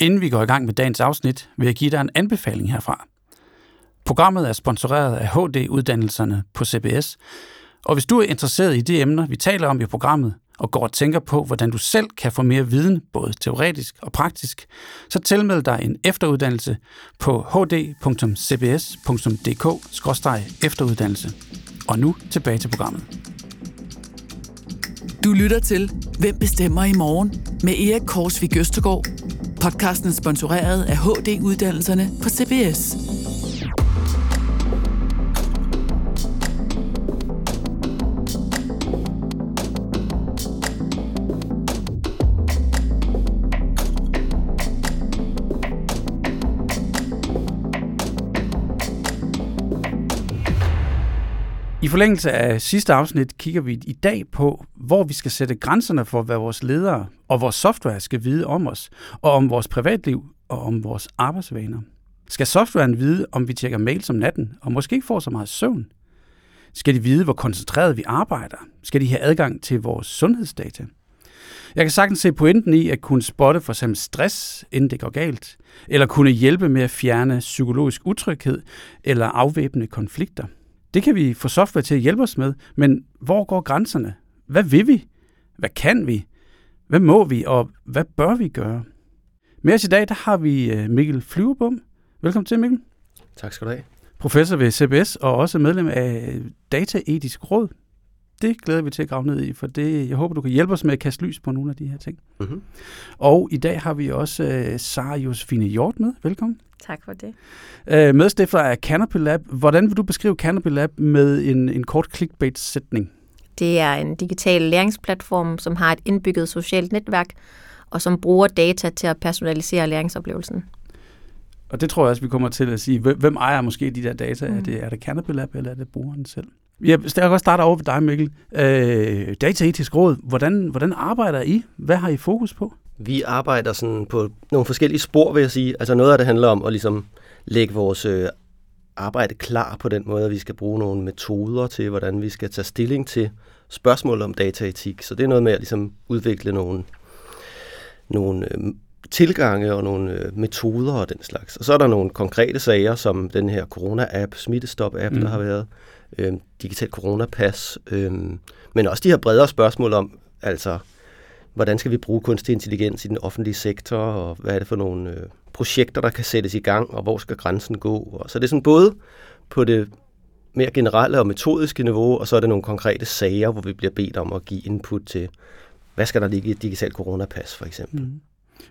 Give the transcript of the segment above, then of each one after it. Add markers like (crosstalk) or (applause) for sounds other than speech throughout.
Inden vi går i gang med dagens afsnit, vil jeg give dig en anbefaling herfra. Programmet er sponsoreret af HD-uddannelserne på CBS, og hvis du er interesseret i de emner, vi taler om i programmet, og går og tænker på, hvordan du selv kan få mere viden, både teoretisk og praktisk, så tilmeld dig en efteruddannelse på hd.cbs.dk-efteruddannelse. Og nu tilbage til programmet. Du lytter til Hvem bestemmer i morgen? med Erik Korsvig Østergaard. Podcasten er sponsoreret af HD-uddannelserne på CBS. Forlængelse af sidste afsnit kigger vi i dag på, hvor vi skal sætte grænserne for, hvad vores ledere og vores software skal vide om os, og om vores privatliv og om vores arbejdsvaner. Skal softwaren vide, om vi tjekker mails om natten, og måske ikke får så meget søvn? Skal de vide, hvor koncentreret vi arbejder? Skal de have adgang til vores sundhedsdata? Jeg kan sagtens se pointen i at kunne spotte for eksempel stress, inden det går galt, eller kunne hjælpe med at fjerne psykologisk utryghed eller afvæbne konflikter – det kan vi få software til at hjælpe os med, men hvor går grænserne? Hvad vil vi? Hvad kan vi? Hvad må vi, og hvad bør vi gøre? Med os i dag, der har vi øh, Mikkel Flyverbom. Velkommen til, Mikkel. Tak skal du have. Professor ved CBS og også medlem af Dataetisk Råd. Det glæder vi til at grave ned i, for det, jeg håber, du kan hjælpe os med at kaste lys på nogle af de her ting. Mm-hmm. Og i dag har vi også uh, Sara Josefine Hjort med. Velkommen. Tak for det. Uh, medstifter af Canopy Lab. Hvordan vil du beskrive Canopy Lab med en, en kort clickbait-sætning? Det er en digital læringsplatform, som har et indbygget socialt netværk, og som bruger data til at personalisere læringsoplevelsen. Og det tror jeg også, vi kommer til at sige. Hvem ejer måske de der data? Mm. Er, det, er det Canopy Lab, eller er det brugeren selv? Jeg vil godt starte over ved dig, Mikkel. Øh, Dataetisk Råd, hvordan, hvordan arbejder I? Hvad har I fokus på? Vi arbejder sådan på nogle forskellige spor, vil jeg sige. Altså noget af det handler om at ligesom lægge vores øh, arbejde klar på den måde, at vi skal bruge nogle metoder til, hvordan vi skal tage stilling til spørgsmål om dataetik. Så det er noget med at ligesom udvikle nogle, nogle øh, tilgange og nogle øh, metoder og den slags. Og så er der nogle konkrete sager, som den her corona-app, Smittestop-app, mm. der har været, øh, digital coronapas, øh, men også de her bredere spørgsmål om, altså, hvordan skal vi bruge kunstig intelligens i den offentlige sektor, og hvad er det for nogle øh, projekter, der kan sættes i gang, og hvor skal grænsen gå. Og så det er sådan både på det mere generelle og metodiske niveau, og så er det nogle konkrete sager, hvor vi bliver bedt om at give input til, hvad skal der ligge i et digitalt coronapas, for eksempel. Mm.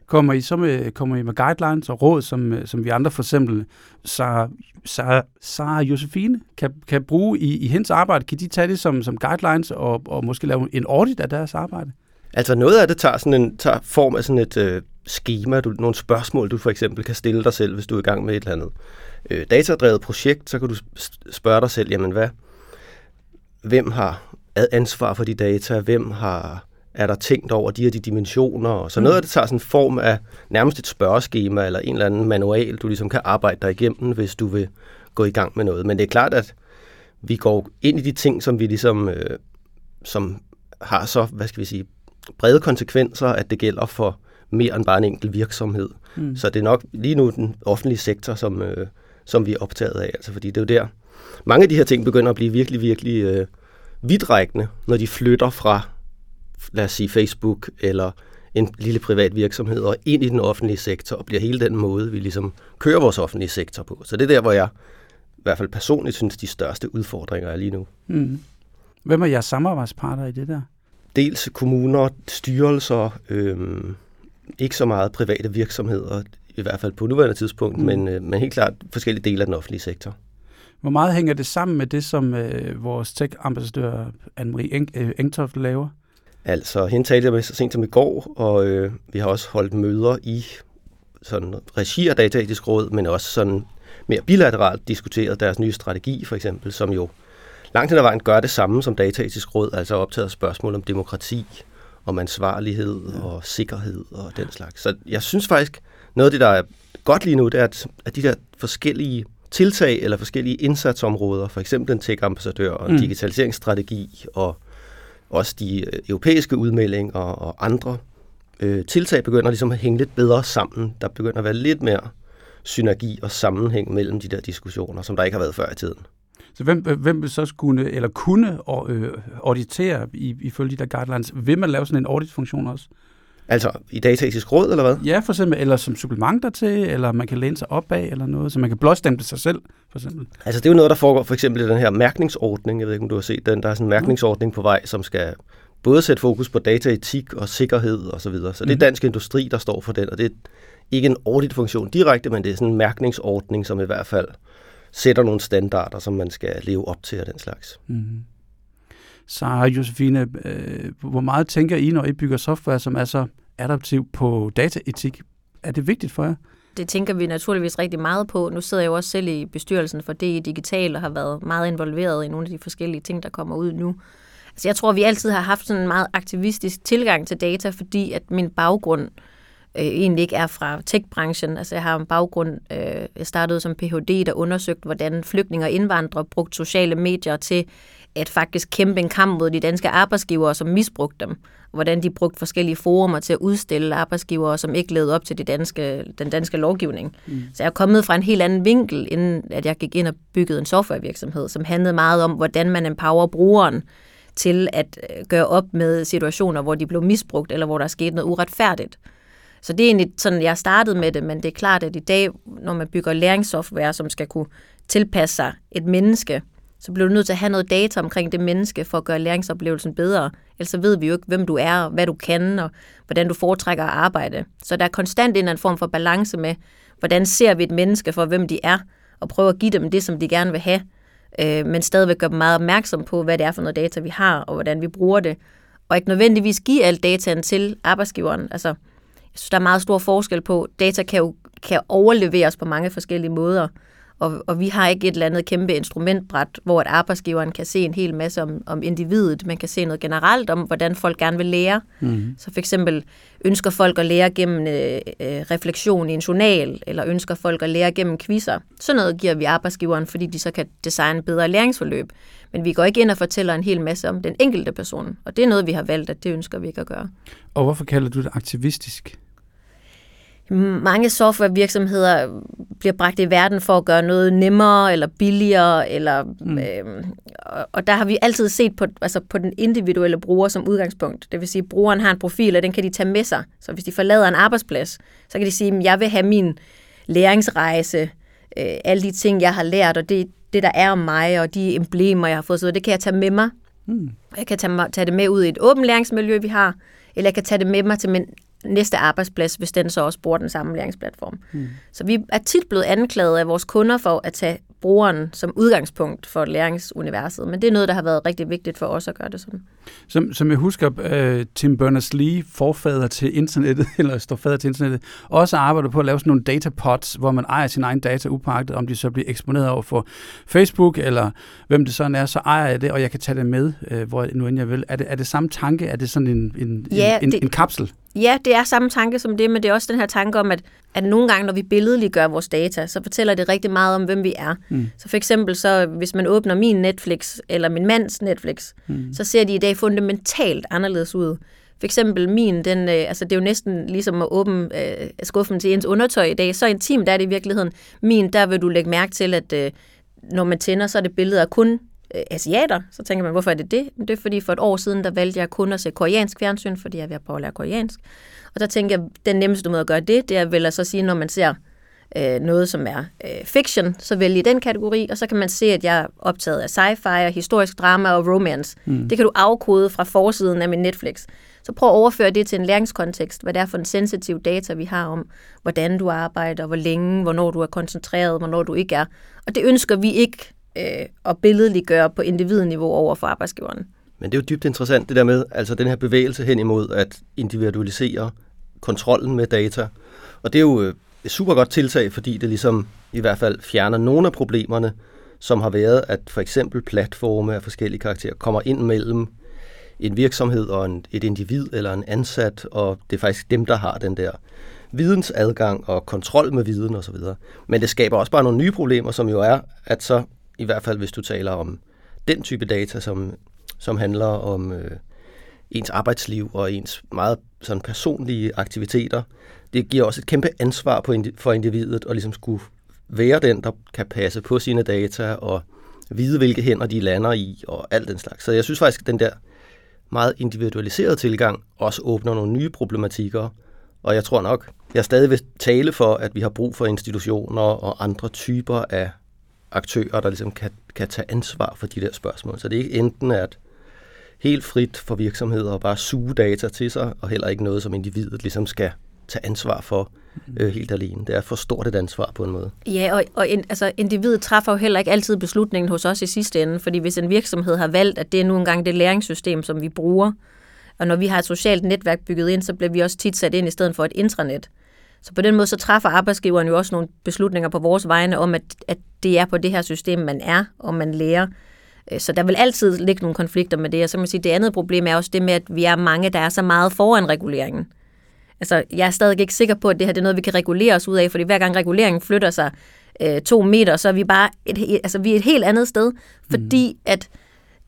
Kommer I så med, kommer I med guidelines og råd, som, øh, som vi andre for eksempel, Sarah, Sarah, Sarah Josefine, kan, kan bruge i, i hendes arbejde? Kan de tage det som, som guidelines og, og måske lave en audit af deres arbejde? Altså noget af det tager, sådan en, tager form af sådan et øh, schema, du, nogle spørgsmål, du for eksempel kan stille dig selv, hvis du er i gang med et eller andet øh, datadrevet projekt, så kan du spørge dig selv, jamen hvad, hvem har ansvar for de data, hvem har er der tænkt over de her de dimensioner. Så noget af det tager sådan en form af nærmest et spørgeskema eller en eller anden manual, du ligesom kan arbejde dig igennem, hvis du vil gå i gang med noget. Men det er klart, at vi går ind i de ting, som vi ligesom, øh, som har så, hvad skal vi sige, brede konsekvenser, at det gælder for mere end bare en enkelt virksomhed. Mm. Så det er nok lige nu den offentlige sektor, som, øh, som vi er optaget af, altså fordi det er jo der, mange af de her ting begynder at blive virkelig, virkelig øh, vidtrækkende, når de flytter fra lad os sige Facebook eller en lille privat virksomhed og ind i den offentlige sektor og bliver hele den måde, vi ligesom kører vores offentlige sektor på. Så det er der, hvor jeg i hvert fald personligt synes, de største udfordringer er lige nu. Mm. Hvem er jeres samarbejdspartner i det der? Dels kommuner, styrelser, øhm, ikke så meget private virksomheder, i hvert fald på nuværende tidspunkt, mm. men, øh, men helt klart forskellige dele af den offentlige sektor. Hvor meget hænger det sammen med det, som øh, vores tech-ambassadør Anne-Marie Eng- øh, Engtoft laver? Altså, hende talte jeg med så sent som i går, og øh, vi har også holdt møder i sådan regi af Dataetisk Råd, men også sådan mere bilateralt diskuteret deres nye strategi, for eksempel, som jo langt hen ad vejen gør det samme som Dataetisk Råd, altså optaget spørgsmål om demokrati, om ansvarlighed og sikkerhed og den slags. Så jeg synes faktisk, noget af det, der er godt lige nu, det er, at, at de der forskellige tiltag eller forskellige indsatsområder, for eksempel en tech-ambassadør og en mm. digitaliseringsstrategi og også de øh, europæiske udmeldinger og andre øh, tiltag begynder ligesom at hænge lidt bedre sammen. Der begynder at være lidt mere synergi og sammenhæng mellem de der diskussioner, som der ikke har været før i tiden. Så hvem, hvem vil så skulle, eller kunne øh, auditere i, ifølge de der guidelines? Vil man lave sådan en auditfunktion også? Altså i dataetisk råd, eller hvad? Ja, for eksempel, eller som supplement til, eller man kan læne sig op af, eller noget, så man kan blåstemple sig selv, for eksempel. Altså det er jo noget, der foregår for eksempel i den her mærkningsordning. Jeg ved ikke, om du har set den. Der er sådan en mærkningsordning på vej, som skal både sætte fokus på dataetik og sikkerhed osv. Så, videre. så det er dansk industri, der står for den, og det er ikke en audit-funktion direkte, men det er sådan en mærkningsordning, som i hvert fald sætter nogle standarder, som man skal leve op til af den slags. Mm-hmm. Så Josefine, øh, hvor meget tænker I, når I bygger software, som er så adaptiv på dataetik? Er det vigtigt for jer? Det tænker vi naturligvis rigtig meget på. Nu sidder jeg jo også selv i bestyrelsen for DI Digital og har været meget involveret i nogle af de forskellige ting, der kommer ud nu. Altså jeg tror, vi altid har haft sådan en meget aktivistisk tilgang til data, fordi at min baggrund øh, egentlig ikke er fra tech-branchen. Altså jeg har en baggrund, øh, jeg startede som Ph.D., der undersøgte, hvordan flygtninge og indvandrere brugte sociale medier til at faktisk kæmpe en kamp mod de danske arbejdsgivere, som misbrugte dem. Hvordan de brugte forskellige forumer til at udstille arbejdsgivere, som ikke levede op til de danske, den danske lovgivning. Mm. Så jeg er kommet fra en helt anden vinkel, inden at jeg gik ind og byggede en softwarevirksomhed, som handlede meget om, hvordan man empower brugeren til at øh, gøre op med situationer, hvor de blev misbrugt, eller hvor der er sket noget uretfærdigt. Så det er egentlig sådan, jeg startede med det, men det er klart, at i dag, når man bygger læringssoftware, som skal kunne tilpasse sig et menneske, så bliver du nødt til at have noget data omkring det menneske for at gøre læringsoplevelsen bedre. Ellers så ved vi jo ikke, hvem du er, hvad du kan, og hvordan du foretrækker at arbejde. Så der er konstant en eller anden form for balance med, hvordan ser vi et menneske for, hvem de er, og prøver at give dem det, som de gerne vil have, øh, men stadigvæk gøre dem meget opmærksom på, hvad det er for noget data, vi har, og hvordan vi bruger det. Og ikke nødvendigvis give alt dataen til arbejdsgiveren. Altså, jeg synes, der er meget stor forskel på, data kan jo kan overleveres på mange forskellige måder, og, og vi har ikke et eller andet kæmpe instrumentbræt, hvor at arbejdsgiveren kan se en hel masse om, om individet. Man kan se noget generelt om, hvordan folk gerne vil lære. Mm. Så for eksempel ønsker folk at lære gennem øh, øh, refleksion i en journal, eller ønsker folk at lære gennem quizzer. Sådan noget giver vi arbejdsgiveren, fordi de så kan designe bedre læringsforløb. Men vi går ikke ind og fortæller en hel masse om den enkelte person, og det er noget, vi har valgt, at det ønsker vi ikke at gøre. Og hvorfor kalder du det aktivistisk? Mange softwarevirksomheder bliver bragt i verden for at gøre noget nemmere eller billigere, eller, mm. øh, og der har vi altid set på, altså på den individuelle bruger som udgangspunkt. Det vil sige, at brugeren har en profil, og den kan de tage med sig. Så hvis de forlader en arbejdsplads, så kan de sige, at jeg vil have min læringsrejse, øh, alle de ting, jeg har lært, og det, det, der er om mig, og de emblemer, jeg har fået, så det kan jeg tage med mig. Mm. Jeg kan tage, tage det med ud i et åbent læringsmiljø, vi har, eller jeg kan tage det med mig til min næste arbejdsplads, hvis den så også bruger den samme læringsplatform. Mm. Så vi er tit blevet anklaget af vores kunder for at tage brugeren som udgangspunkt for læringsuniverset, men det er noget, der har været rigtig vigtigt for os at gøre det sådan. Som, som jeg husker, uh, Tim Berners-Lee, forfader til internettet, (laughs) eller står fader til internettet, også arbejder på at lave sådan nogle datapods, hvor man ejer sin egen data upagtet, om de så bliver eksponeret over for Facebook, eller hvem det sådan er, så ejer jeg det, og jeg kan tage det med, uh, hvor nu end jeg vil. Er det, er det samme tanke? Er det sådan en, en, ja, en, en, det, en kapsel? Ja, det er samme tanke som det, men det er også den her tanke om, at, at nogle gange, når vi billedliggør vores data, så fortæller det rigtig meget om, hvem vi er. Mm. Så for eksempel, så, hvis man åbner min Netflix, eller min mands Netflix, mm. så ser de i dag fundamentalt anderledes ud. For eksempel min, den, øh, altså det er jo næsten ligesom at åbne øh, skuffen til ens undertøj i dag. Så intimt er det i virkeligheden. Min, der vil du lægge mærke til, at øh, når man tænder, så er det billeder af kun øh, asiater. Så tænker man, hvorfor er det det? Det er fordi for et år siden, der valgte jeg kun at se koreansk fjernsyn, fordi jeg er ved at prøve at lære koreansk. Og der tænker jeg, den nemmeste måde at gøre det, det er vel at så sige, når man ser øh, noget, som er øh, fiction, så vælge den kategori, og så kan man se, at jeg er optaget af sci-fi og historisk drama og romance. Mm. Det kan du afkode fra forsiden af min Netflix. Så prøv at overføre det til en læringskontekst, hvad det er for en sensitiv data, vi har om, hvordan du arbejder, hvor længe, hvornår du er koncentreret, hvornår du ikke er. Og det ønsker vi ikke øh, og billedliggøre på individniveau over for arbejdsgiveren. Men det er jo dybt interessant, det der med altså den her bevægelse hen imod at individualisere kontrollen med data. Og det er jo øh, et super godt tiltag, fordi det ligesom i hvert fald fjerner nogle af problemerne, som har været, at for eksempel platforme af forskellige karakterer kommer ind mellem en virksomhed og en, et individ eller en ansat, og det er faktisk dem, der har den der vidensadgang og kontrol med viden osv. Men det skaber også bare nogle nye problemer, som jo er, at så i hvert fald hvis du taler om den type data, som, som handler om øh, ens arbejdsliv og ens meget sådan personlige aktiviteter. Det giver også et kæmpe ansvar på indi- for individet at ligesom skulle være den, der kan passe på sine data og vide, hvilke hænder de lander i og alt den slags. Så jeg synes faktisk, at den der meget individualiserede tilgang også åbner nogle nye problematikker, og jeg tror nok, jeg stadig vil tale for, at vi har brug for institutioner og andre typer af aktører, der ligesom kan, kan tage ansvar for de der spørgsmål. Så det er ikke enten at helt frit for virksomheder og bare suge data til sig, og heller ikke noget, som individet ligesom skal tage ansvar for øh, helt alene. Det er for stort et ansvar på en måde. Ja, og, og in, altså, individet træffer jo heller ikke altid beslutningen hos os i sidste ende, fordi hvis en virksomhed har valgt, at det er nu engang det læringssystem, som vi bruger, og når vi har et socialt netværk bygget ind, så bliver vi også tit sat ind i stedet for et intranet. Så på den måde, så træffer arbejdsgiveren jo også nogle beslutninger på vores vegne om, at, at det er på det her system, man er, og man lærer. Øh, så der vil altid ligge nogle konflikter med det. Og så kan man sige, det andet problem er også det med, at vi er mange, der er så meget foran reguleringen. Altså, jeg er stadig ikke sikker på, at det her det er noget, vi kan regulere os ud af, fordi hver gang reguleringen flytter sig øh, to meter, så er vi bare et, altså, vi er et helt andet sted, fordi mm. at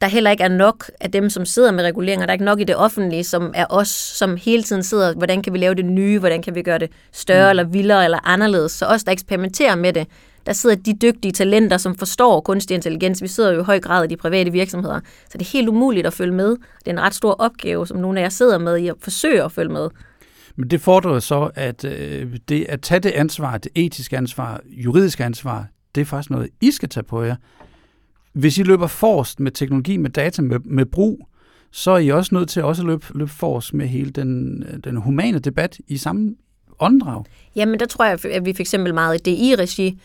der heller ikke er nok af dem, som sidder med reguleringer. Der er ikke nok i det offentlige, som er os, som hele tiden sidder, hvordan kan vi lave det nye, hvordan kan vi gøre det større, mm. eller vildere, eller anderledes. Så os, der eksperimenterer med det, der sidder de dygtige talenter, som forstår kunstig intelligens. Vi sidder jo i høj grad i de private virksomheder, så det er helt umuligt at følge med. Det er en ret stor opgave, som nogle af jer sidder med i at forsøge at følge med. Men det fordrer så, at øh, det at tage det ansvar, det etiske ansvar, juridiske ansvar, det er faktisk noget, I skal tage på jer. Hvis I løber forrest med teknologi, med data, med, med brug, så er I også nødt til også at løbe, løbe forrest med hele den, øh, den humane debat i samme åndedrag. Jamen, der tror jeg, at vi for eksempel meget i DI-regi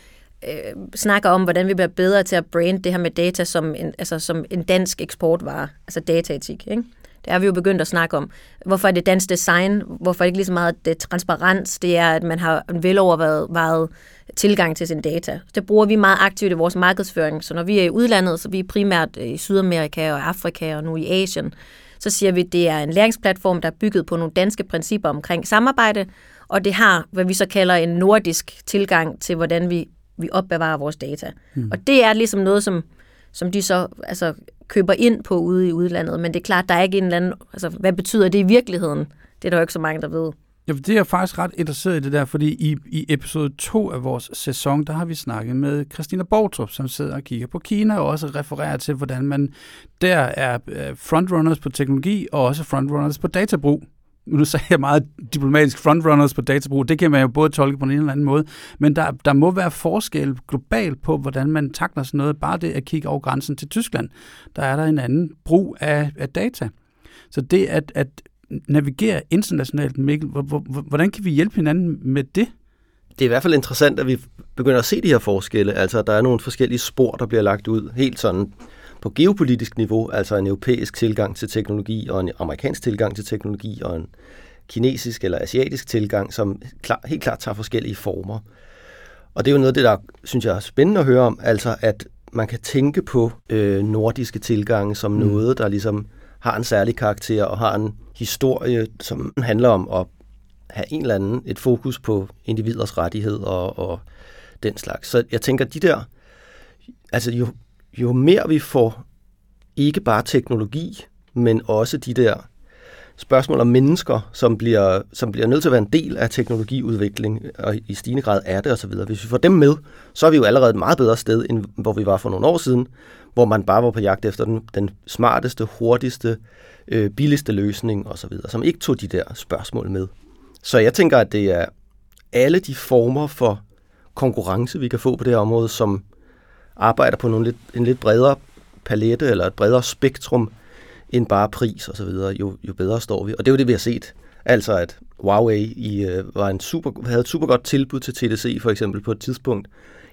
øh, snakker om, hvordan vi bliver bedre til at brande det her med data som en, altså som en dansk eksportvare, altså dataetik. Ikke? Det har vi jo begyndt at snakke om. Hvorfor er det dansk design? Hvorfor er det ikke lige så meget det transparens? Det er, at man har en velovervejet tilgang til sin data. Det bruger vi meget aktivt i vores markedsføring. Så når vi er i udlandet, så vi er primært i Sydamerika og Afrika og nu i Asien, så siger vi, at det er en læringsplatform, der er bygget på nogle danske principper omkring samarbejde, og det har, hvad vi så kalder en nordisk tilgang til, hvordan vi, vi opbevarer vores data. Mm. Og det er ligesom noget, som, som de så altså, køber ind på ude i udlandet. Men det er klart, der er ikke en eller anden... Altså, hvad betyder det i virkeligheden? Det er der jo ikke så mange, der ved. Ja, det er jeg faktisk ret interesseret i det der, fordi i, i episode 2 af vores sæson, der har vi snakket med Christina Bortrup, som sidder og kigger på Kina, og også refererer til, hvordan man der er øh, frontrunners på teknologi, og også frontrunners på databrug nu sagde jeg meget diplomatisk frontrunners på databrug, det kan man jo både tolke på en eller anden måde, men der, der må være forskel globalt på, hvordan man takler sådan noget. Bare det at kigge over grænsen til Tyskland, der er der en anden brug af, af data. Så det at, at navigere internationalt, Mikkel, hvordan kan vi hjælpe hinanden med det? Det er i hvert fald interessant, at vi begynder at se de her forskelle. Altså, der er nogle forskellige spor, der bliver lagt ud, helt sådan på geopolitisk niveau, altså en europæisk tilgang til teknologi og en amerikansk tilgang til teknologi og en kinesisk eller asiatisk tilgang, som klar, helt klart tager forskellige former. Og det er jo noget af det, der synes jeg er spændende at høre om, altså at man kan tænke på øh, nordiske tilgange som mm. noget, der ligesom har en særlig karakter og har en historie, som handler om at have en eller anden, et fokus på individers rettighed og, og den slags. Så jeg tænker, de der, altså jo, jo mere vi får ikke bare teknologi, men også de der spørgsmål om mennesker, som bliver, som bliver nødt til at være en del af teknologiudvikling, og i stigende grad er det osv. Hvis vi får dem med, så er vi jo allerede et meget bedre sted, end hvor vi var for nogle år siden, hvor man bare var på jagt efter den, den smarteste, hurtigste, øh, billigste løsning osv., som ikke tog de der spørgsmål med. Så jeg tænker, at det er alle de former for konkurrence, vi kan få på det her område, som arbejder på nogle lidt, en lidt bredere palette eller et bredere spektrum end bare pris og så videre, jo, jo bedre står vi. Og det er jo det, vi har set. Altså at Huawei i, øh, var en super, havde et super godt tilbud til TDC for eksempel på et tidspunkt,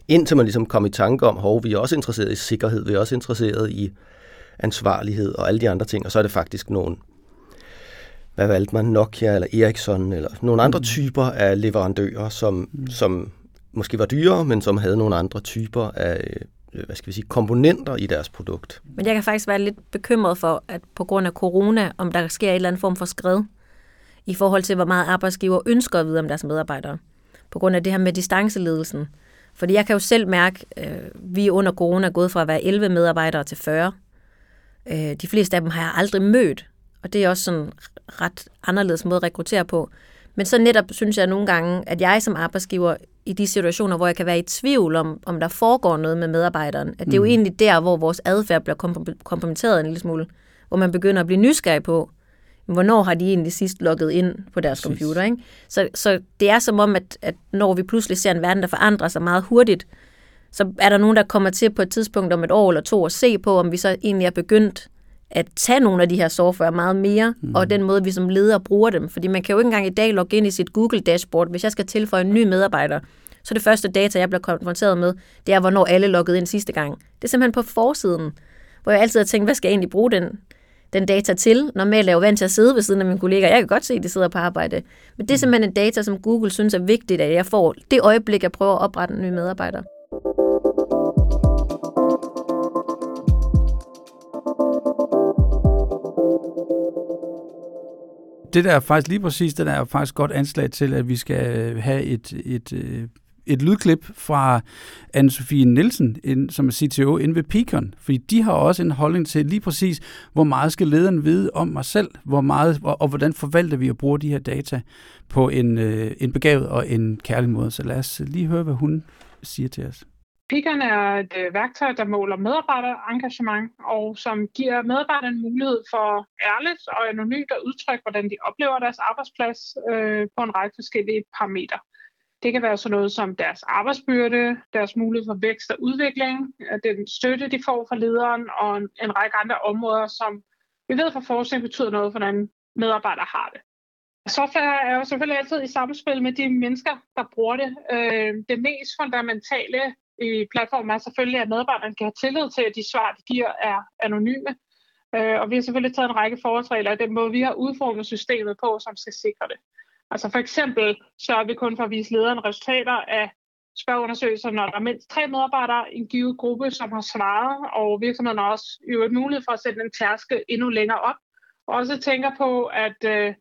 indtil man ligesom kom i tanke om, hov, vi er også interesseret i sikkerhed, vi er også interesseret i ansvarlighed og alle de andre ting, og så er det faktisk nogle, hvad valgte man, Nokia eller Ericsson, eller nogle andre mm. typer af leverandører, som, mm. som måske var dyrere, men som havde nogle andre typer af øh, hvad skal vi sige, komponenter i deres produkt. Men jeg kan faktisk være lidt bekymret for, at på grund af corona, om der sker en eller anden form for skred, i forhold til, hvor meget arbejdsgiver ønsker at vide om deres medarbejdere. På grund af det her med distanceledelsen. Fordi jeg kan jo selv mærke, øh, vi under corona er gået fra at være 11 medarbejdere til 40. Øh, de fleste af dem har jeg aldrig mødt. Og det er også sådan ret anderledes måde at rekruttere på. Men så netop synes jeg nogle gange, at jeg som arbejdsgiver i de situationer, hvor jeg kan være i tvivl om, om der foregår noget med medarbejderen, at det er jo mm. egentlig der, hvor vores adfærd bliver kompromitteret en lille smule, hvor man begynder at blive nysgerrig på, hvornår har de egentlig sidst logget ind på deres Præcis. computer. Ikke? Så, så det er som om, at, at når vi pludselig ser en verden, der forandrer sig meget hurtigt, så er der nogen, der kommer til på et tidspunkt om et år eller to at se på, om vi så egentlig er begyndt at tage nogle af de her software meget mere, mm. og den måde, vi som ledere bruger dem. Fordi man kan jo ikke engang i dag logge ind i sit Google-dashboard. Hvis jeg skal tilføje en ny medarbejder, så det første data, jeg bliver konfronteret med, det er, hvornår alle loggede ind sidste gang. Det er simpelthen på forsiden, hvor jeg altid har tænkt, hvad skal jeg egentlig bruge den, den data til? Normalt er jeg jo vant til at sidde ved siden af mine kollegaer. Jeg kan godt se, at de sidder på arbejde. Men det er mm. simpelthen en data, som Google synes er vigtigt, at jeg får det øjeblik, jeg prøver at oprette en ny medarbejder. Det der er faktisk lige præcis, det der er faktisk godt anslag til, at vi skal have et, et, øh, et lydklip fra Anne-Sophie Nielsen, som er CTO inde ved Picon, fordi de har også en holdning til lige præcis, hvor meget skal lederen vide om mig selv, hvor meget, og, og hvordan forvalter vi at bruge de her data på en, øh, en begavet og en kærlig måde. Så lad os lige høre, hvad hun siger til os. Pickeren er et øh, værktøj, der måler medarbejderengagement, og som giver medarbejderne mulighed for ærligt og anonymt at udtrykke, hvordan de oplever deres arbejdsplads øh, på en række forskellige parametre. Det kan være sådan noget som deres arbejdsbyrde, deres mulighed for vækst og udvikling, øh, den støtte, de får fra lederen, og en, en række andre områder, som vi ved fra forskning betyder noget for, hvordan medarbejdere har det. Software er jo selvfølgelig altid i samspil med de mennesker, der bruger det. Øh, det mest fundamentale i platformen er selvfølgelig, at medarbejderne kan have tillid til, at de svar, de giver, er anonyme. Øh, og vi har selvfølgelig taget en række forholdsregler af den måde, vi har udformet systemet på, som skal sikre det. Altså for eksempel så vi kun for at vise lederen resultater af spørgeundersøgelser, når der er mindst tre medarbejdere i en givet gruppe, som har svaret, og virksomheden har også jo mulighed for at sætte en tærske endnu længere op. Og også tænker på, at øh,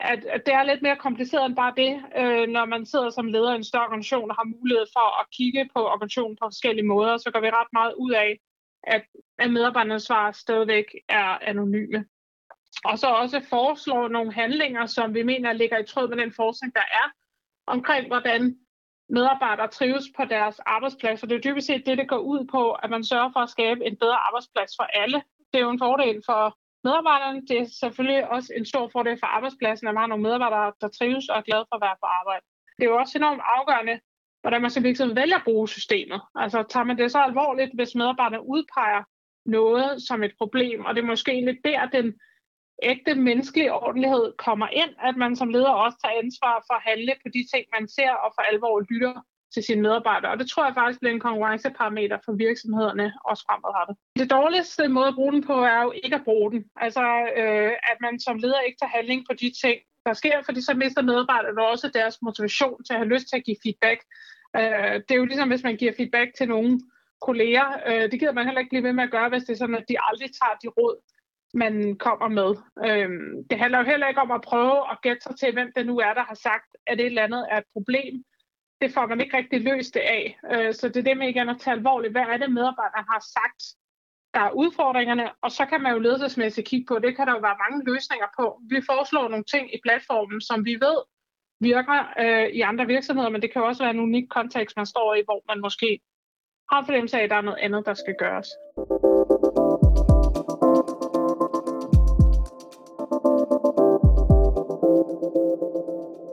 at, at det er lidt mere kompliceret end bare det, øh, når man sidder som leder i en større organisation og har mulighed for at kigge på organisationen på forskellige måder, så går vi ret meget ud af, at, at medarbejdernes svar stadigvæk er anonyme. Og så også foreslå nogle handlinger, som vi mener ligger i tråd med den forskning, der er omkring, hvordan medarbejdere trives på deres arbejdsplads. Og det er dybest set det, det går ud på, at man sørger for at skabe en bedre arbejdsplads for alle. Det er jo en fordel for medarbejderne. Det er selvfølgelig også en stor fordel for arbejdspladsen, at man har nogle medarbejdere, der trives og er glade for at være på arbejde. Det er jo også enormt afgørende, hvordan man som virksomhed vælger at bruge systemet. Altså tager man det så alvorligt, hvis medarbejderne udpeger noget som et problem, og det er måske egentlig der, den ægte menneskelige ordentlighed kommer ind, at man som leder også tager ansvar for at handle på de ting, man ser, og for alvor lytter til sine medarbejdere. Og det tror jeg faktisk bliver en konkurrenceparameter for virksomhederne også fremadrettet. Det dårligste måde at bruge den på er jo ikke at bruge den. Altså øh, at man som leder ikke tager handling på de ting, der sker, fordi så mister medarbejderne også deres motivation til at have lyst til at give feedback. Øh, det er jo ligesom, hvis man giver feedback til nogle kolleger. Øh, det gider man heller ikke blive ved med at gøre, hvis det er sådan, at de aldrig tager de råd, man kommer med. Øhm, det handler jo heller ikke om at prøve at gætte sig til, hvem det nu er, der har sagt, at det et eller andet er et problem det får man ikke rigtig løst det af. Øh, så det er det med igen at tage alvorligt. Hvad er det, medarbejderne har sagt, der er udfordringerne, og så kan man jo ledelsesmæssigt kigge på, det kan der jo være mange løsninger på. Vi foreslår nogle ting i platformen, som vi ved virker øh, i andre virksomheder, men det kan også være en unik kontekst, man står i, hvor man måske har fornemmelse af, at der er noget andet, der skal gøres.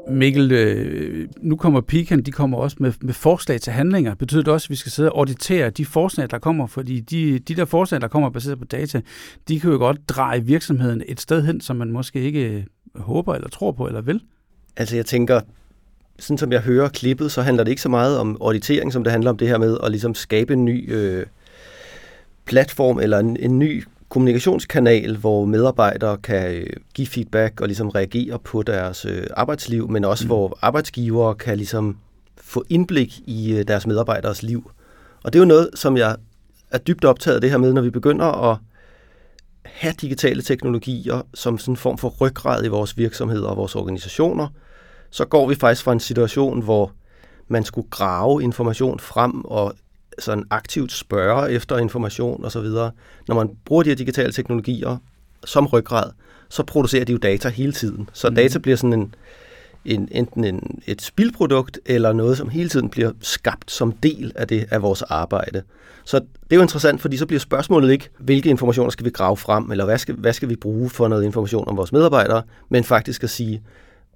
Mikkel, øh, nu kommer Pikan, de kommer også med, med forslag til handlinger. Betyder det også, at vi skal sidde og auditere de forslag, der kommer? Fordi de, de der forslag, der kommer baseret på data, de kan jo godt dreje virksomheden et sted hen, som man måske ikke øh, håber eller tror på eller vil. Altså jeg tænker, sådan som jeg hører klippet, så handler det ikke så meget om auditering, som det handler om det her med at ligesom skabe en ny øh, platform eller en, en ny kommunikationskanal, hvor medarbejdere kan øh, give feedback og ligesom reagere på deres øh, arbejdsliv, men også mm. hvor arbejdsgivere kan ligesom få indblik i øh, deres medarbejderes liv. Og det er jo noget, som jeg er dybt optaget af det her med, når vi begynder at have digitale teknologier som sådan en form for ryggrad i vores virksomheder og vores organisationer, så går vi faktisk fra en situation, hvor man skulle grave information frem og sådan aktivt spørge efter information osv. Når man bruger de her digitale teknologier som ryggrad, så producerer de jo data hele tiden. Så mm. data bliver sådan en, en, enten en, et spildprodukt, eller noget, som hele tiden bliver skabt som del af det af vores arbejde. Så det er jo interessant, fordi så bliver spørgsmålet ikke, hvilke informationer skal vi grave frem, eller hvad skal, hvad skal vi bruge for noget information om vores medarbejdere, men faktisk at sige,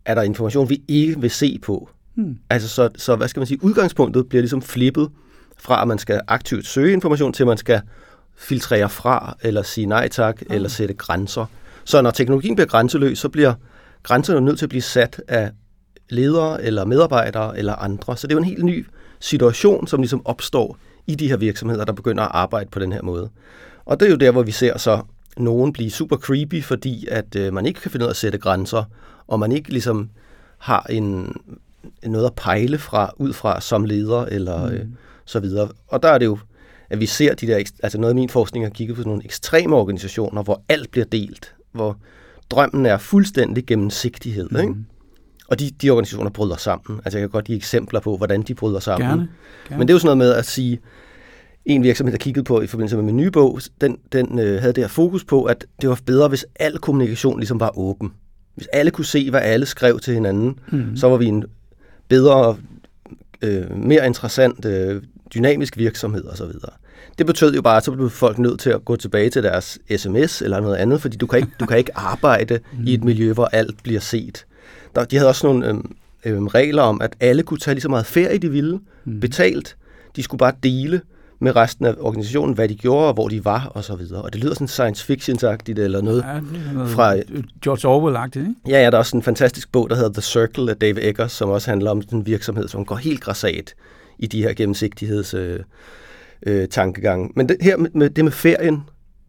er der information, vi ikke vil se på? Hmm. Altså, så, så hvad skal man sige, udgangspunktet bliver ligesom flippet fra, at man skal aktivt søge information, til at man skal filtrere fra, eller sige nej tak, hmm. eller sætte grænser. Så når teknologien bliver grænseløs, så bliver grænserne nødt til at blive sat af ledere, eller medarbejdere, eller andre. Så det er jo en helt ny situation, som ligesom opstår i de her virksomheder, der begynder at arbejde på den her måde. Og det er jo der, hvor vi ser så nogen blive super creepy, fordi at øh, man ikke kan finde ud af at sætte grænser, og man ikke ligesom har en, noget at pejle fra, ud fra som leder, eller mm. øh, så videre. Og der er det jo, at vi ser de der, altså noget af min forskning har kigget på nogle ekstreme organisationer, hvor alt bliver delt, hvor drømmen er fuldstændig gennemsigtighed, mm. ikke? Og de, de organisationer bryder sammen. Altså jeg kan godt give eksempler på, hvordan de bryder sammen. Gerne. Gerne. Men det er jo sådan noget med at sige, en virksomhed, der kiggede på i forbindelse med min nye bog, den, den øh, havde det her fokus på, at det var bedre, hvis al kommunikation ligesom var åben. Hvis alle kunne se, hvad alle skrev til hinanden, mm. så var vi en bedre, øh, mere interessant, øh, dynamisk virksomhed osv. Det betød jo bare, at så blev folk nødt til at gå tilbage til deres sms eller noget andet, fordi du kan ikke, du kan ikke arbejde mm. i et miljø, hvor alt bliver set. Der, de havde også nogle øhm, øhm, regler om, at alle kunne tage lige så meget ferie, de ville, mm. betalt. De skulle bare dele med resten af organisationen, hvad de gjorde, og hvor de var, og så videre. Og det lyder sådan science fiction-agtigt, eller noget, ja, noget fra... George Orwell-agtigt, ikke? Ja, ja, der er også en fantastisk bog, der hedder The Circle af Dave Eggers, som også handler om en virksomhed, som går helt græsat i de her gennemsigtigheds... Øh, øh, tankegang. Men det, her med, det med ferien,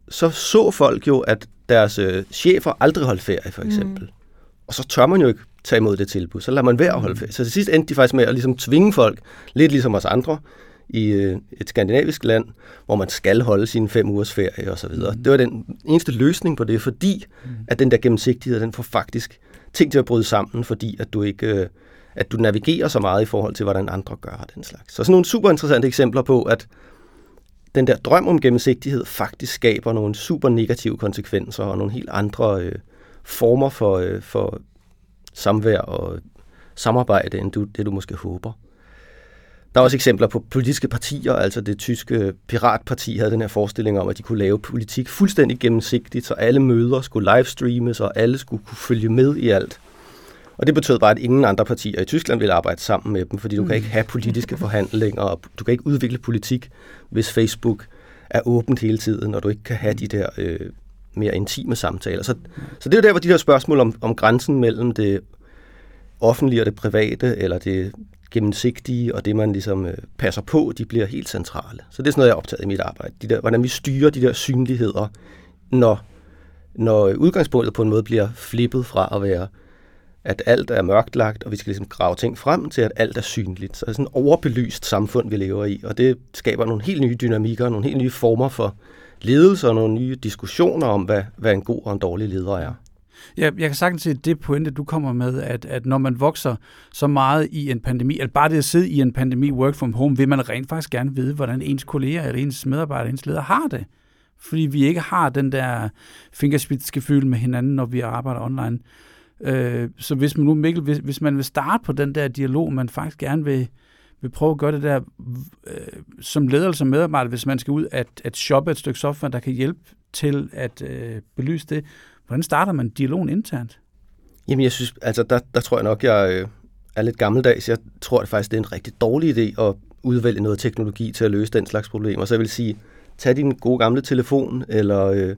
så så folk jo, at deres øh, chefer aldrig holdt ferie, for eksempel. Mm. Og så tør man jo ikke tage imod det tilbud. Så lader man være at holde ferie. Så til sidst endte de faktisk med at ligesom tvinge folk, lidt ligesom os andre, i øh, et skandinavisk land, hvor man skal holde sine fem ugers ferie og så videre. Mm. Det var den eneste løsning på det, fordi mm. at den der gennemsigtighed, den får faktisk ting til at bryde sammen, fordi at du ikke øh, at du navigerer så meget i forhold til, hvordan andre gør den slags. Så sådan nogle super interessante eksempler på, at den der drøm om gennemsigtighed faktisk skaber nogle super negative konsekvenser og nogle helt andre øh, former for, øh, for samvær og samarbejde, end du, det du måske håber. Der er også eksempler på politiske partier, altså det tyske piratparti havde den her forestilling om, at de kunne lave politik fuldstændig gennemsigtigt, så alle møder skulle livestreames, og alle skulle kunne følge med i alt. Og det betød bare, at ingen andre partier i Tyskland ville arbejde sammen med dem, fordi du kan ikke have politiske forhandlinger, og du kan ikke udvikle politik, hvis Facebook er åbent hele tiden, og du ikke kan have de der øh, mere intime samtaler. Så, så det er jo der, hvor de her spørgsmål om, om grænsen mellem det offentlige og det private, eller det gennemsigtige og det, man ligesom øh, passer på, de bliver helt centrale. Så det er sådan noget, jeg har optaget i mit arbejde. De der, hvordan vi styrer de der synligheder, når, når udgangspunktet på en måde bliver flippet fra at være at alt er mørklagt, og vi skal ligesom grave ting frem til, at alt er synligt. Så det er sådan et overbelyst samfund, vi lever i, og det skaber nogle helt nye dynamikker, nogle helt nye former for ledelse og nogle nye diskussioner om, hvad, hvad en god og en dårlig leder er. Ja, jeg kan sagtens se det pointe, du kommer med, at, at når man vokser så meget i en pandemi, at bare det at sidde i en pandemi, work from home, vil man rent faktisk gerne vide, hvordan ens kolleger eller ens medarbejdere, ens leder har det. Fordi vi ikke har den der fingerspidsgefühl med hinanden, når vi arbejder online. Øh, så hvis man nu, Mikkel, hvis, hvis man vil starte på den der dialog, man faktisk gerne vil, vil prøve at gøre det der øh, som leder eller som medarbejder, hvis man skal ud at, at shoppe et stykke software, der kan hjælpe til at øh, belyse det. Hvordan starter man dialogen internt? Jamen jeg synes, altså der, der tror jeg nok, jeg øh, er lidt gammeldags. Jeg tror at faktisk, det er en rigtig dårlig idé at udvælge noget teknologi til at løse den slags problemer. Så jeg vil sige, tag din gode gamle telefon, eller øh,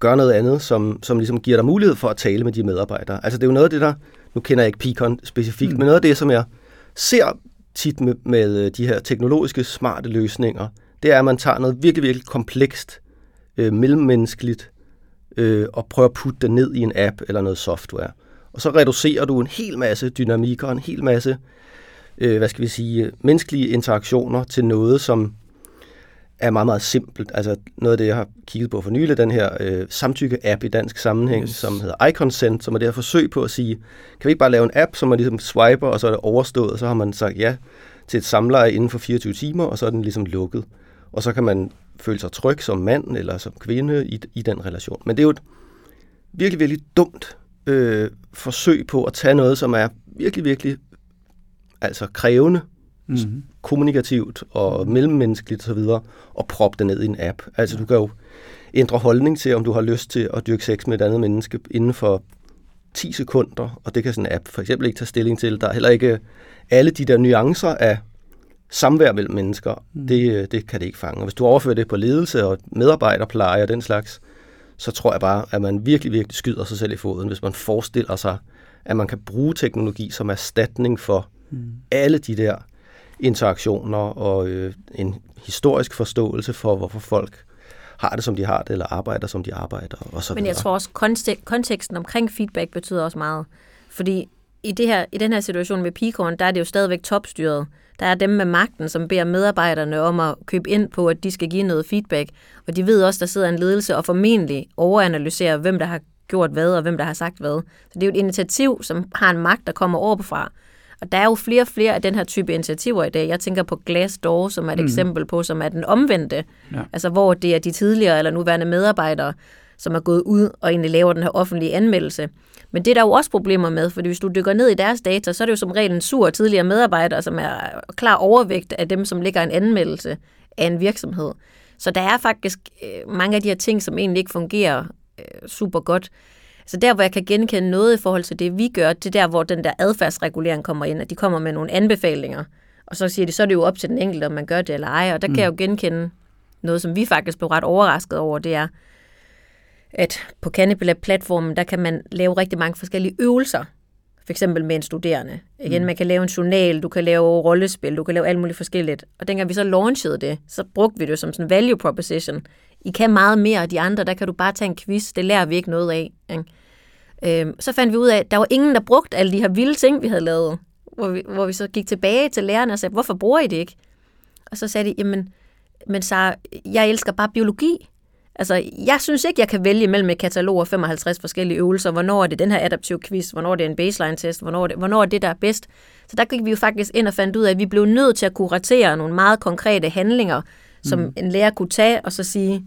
gør noget andet, som, som ligesom giver dig mulighed for at tale med de medarbejdere. Altså det er jo noget af det der, nu kender jeg ikke Picon specifikt, mm. men noget af det, som jeg ser tit med, med øh, de her teknologiske smarte løsninger, det er, at man tager noget virkelig, virkelig komplekst, øh, mellemmenneskeligt, øh, og prøver at putte det ned i en app eller noget software. Og så reducerer du en hel masse dynamikker, en hel masse, øh, hvad skal vi sige, menneskelige interaktioner til noget, som er meget, meget simpelt. Altså noget af det, jeg har kigget på for nylig, den her øh, samtykke-app i dansk sammenhæng, yes. som hedder iConsent, som er det her forsøg på at sige, kan vi ikke bare lave en app, som man ligesom swiper, og så er det overstået, og så har man sagt ja til et samleje inden for 24 timer, og så er den ligesom lukket. Og så kan man føle sig tryg som mand eller som kvinde i, i den relation. Men det er jo et virkelig, virkelig dumt øh, forsøg på at tage noget, som er virkelig, virkelig altså krævende, Mm-hmm. kommunikativt og mellemmenneskeligt osv., og proppe det ned i en app. Altså du kan jo ændre holdning til, om du har lyst til at dyrke sex med et andet menneske inden for 10 sekunder, og det kan sådan en app for eksempel ikke tage stilling til. Der er heller ikke alle de der nuancer af samvær mellem mennesker, mm. det, øh, det kan det ikke fange. Og hvis du overfører det på ledelse og medarbejderpleje og den slags, så tror jeg bare, at man virkelig, virkelig skyder sig selv i foden, hvis man forestiller sig, at man kan bruge teknologi som erstatning for mm. alle de der interaktioner og øh, en historisk forståelse for, hvorfor folk har det, som de har det, eller arbejder, som de arbejder, og så Men jeg tror også, kontek- konteksten omkring feedback betyder også meget. Fordi i, det her, i den her situation med Picorn, der er det jo stadigvæk topstyret. Der er dem med magten, som beder medarbejderne om at købe ind på, at de skal give noget feedback. Og de ved også, der sidder en ledelse og formentlig overanalyserer, hvem der har gjort hvad, og hvem der har sagt hvad. Så det er jo et initiativ, som har en magt, der kommer overfra. Og der er jo flere og flere af den her type initiativer i dag. Jeg tænker på Glassdoor, som er et mm. eksempel på, som er den omvendte. Ja. Altså hvor det er de tidligere eller nuværende medarbejdere, som er gået ud og egentlig laver den her offentlige anmeldelse. Men det er der jo også problemer med, fordi hvis du dykker ned i deres data, så er det jo som regel en sur tidligere medarbejder, som er klar overvægt af dem, som ligger en anmeldelse af en virksomhed. Så der er faktisk øh, mange af de her ting, som egentlig ikke fungerer øh, super godt. Så der, hvor jeg kan genkende noget i forhold til det, vi gør, det er der, hvor den der adfærdsregulering kommer ind, at de kommer med nogle anbefalinger. Og så siger de, så er det jo op til den enkelte, om man gør det eller ej. Og der mm. kan jeg jo genkende noget, som vi faktisk blev ret overrasket over, det er, at på Cannibal-platformen, der kan man lave rigtig mange forskellige øvelser. For eksempel med en studerende. Igen, mm. man kan lave en journal, du kan lave rollespil, du kan lave alt muligt forskelligt. Og dengang vi så launchede det, så brugte vi det som sådan en value proposition. I kan meget mere og de andre, der kan du bare tage en quiz, det lærer vi ikke noget af. Ikke? Øhm, så fandt vi ud af, at der var ingen, der brugte alle de her vilde ting, vi havde lavet. Hvor vi, hvor vi så gik tilbage til lærerne og sagde, hvorfor bruger I det ikke? Og så sagde de, jamen, men så jeg elsker bare biologi. Altså, jeg synes ikke, jeg kan vælge mellem et katalog af 55 forskellige øvelser. Hvornår er det den her adaptive quiz? Hvornår er det en baseline-test? Hvornår er det, hvornår er det, der er bedst? Så der gik vi jo faktisk ind og fandt ud af, at vi blev nødt til at kuratere nogle meget konkrete handlinger, som mm. en lærer kunne tage og så sige,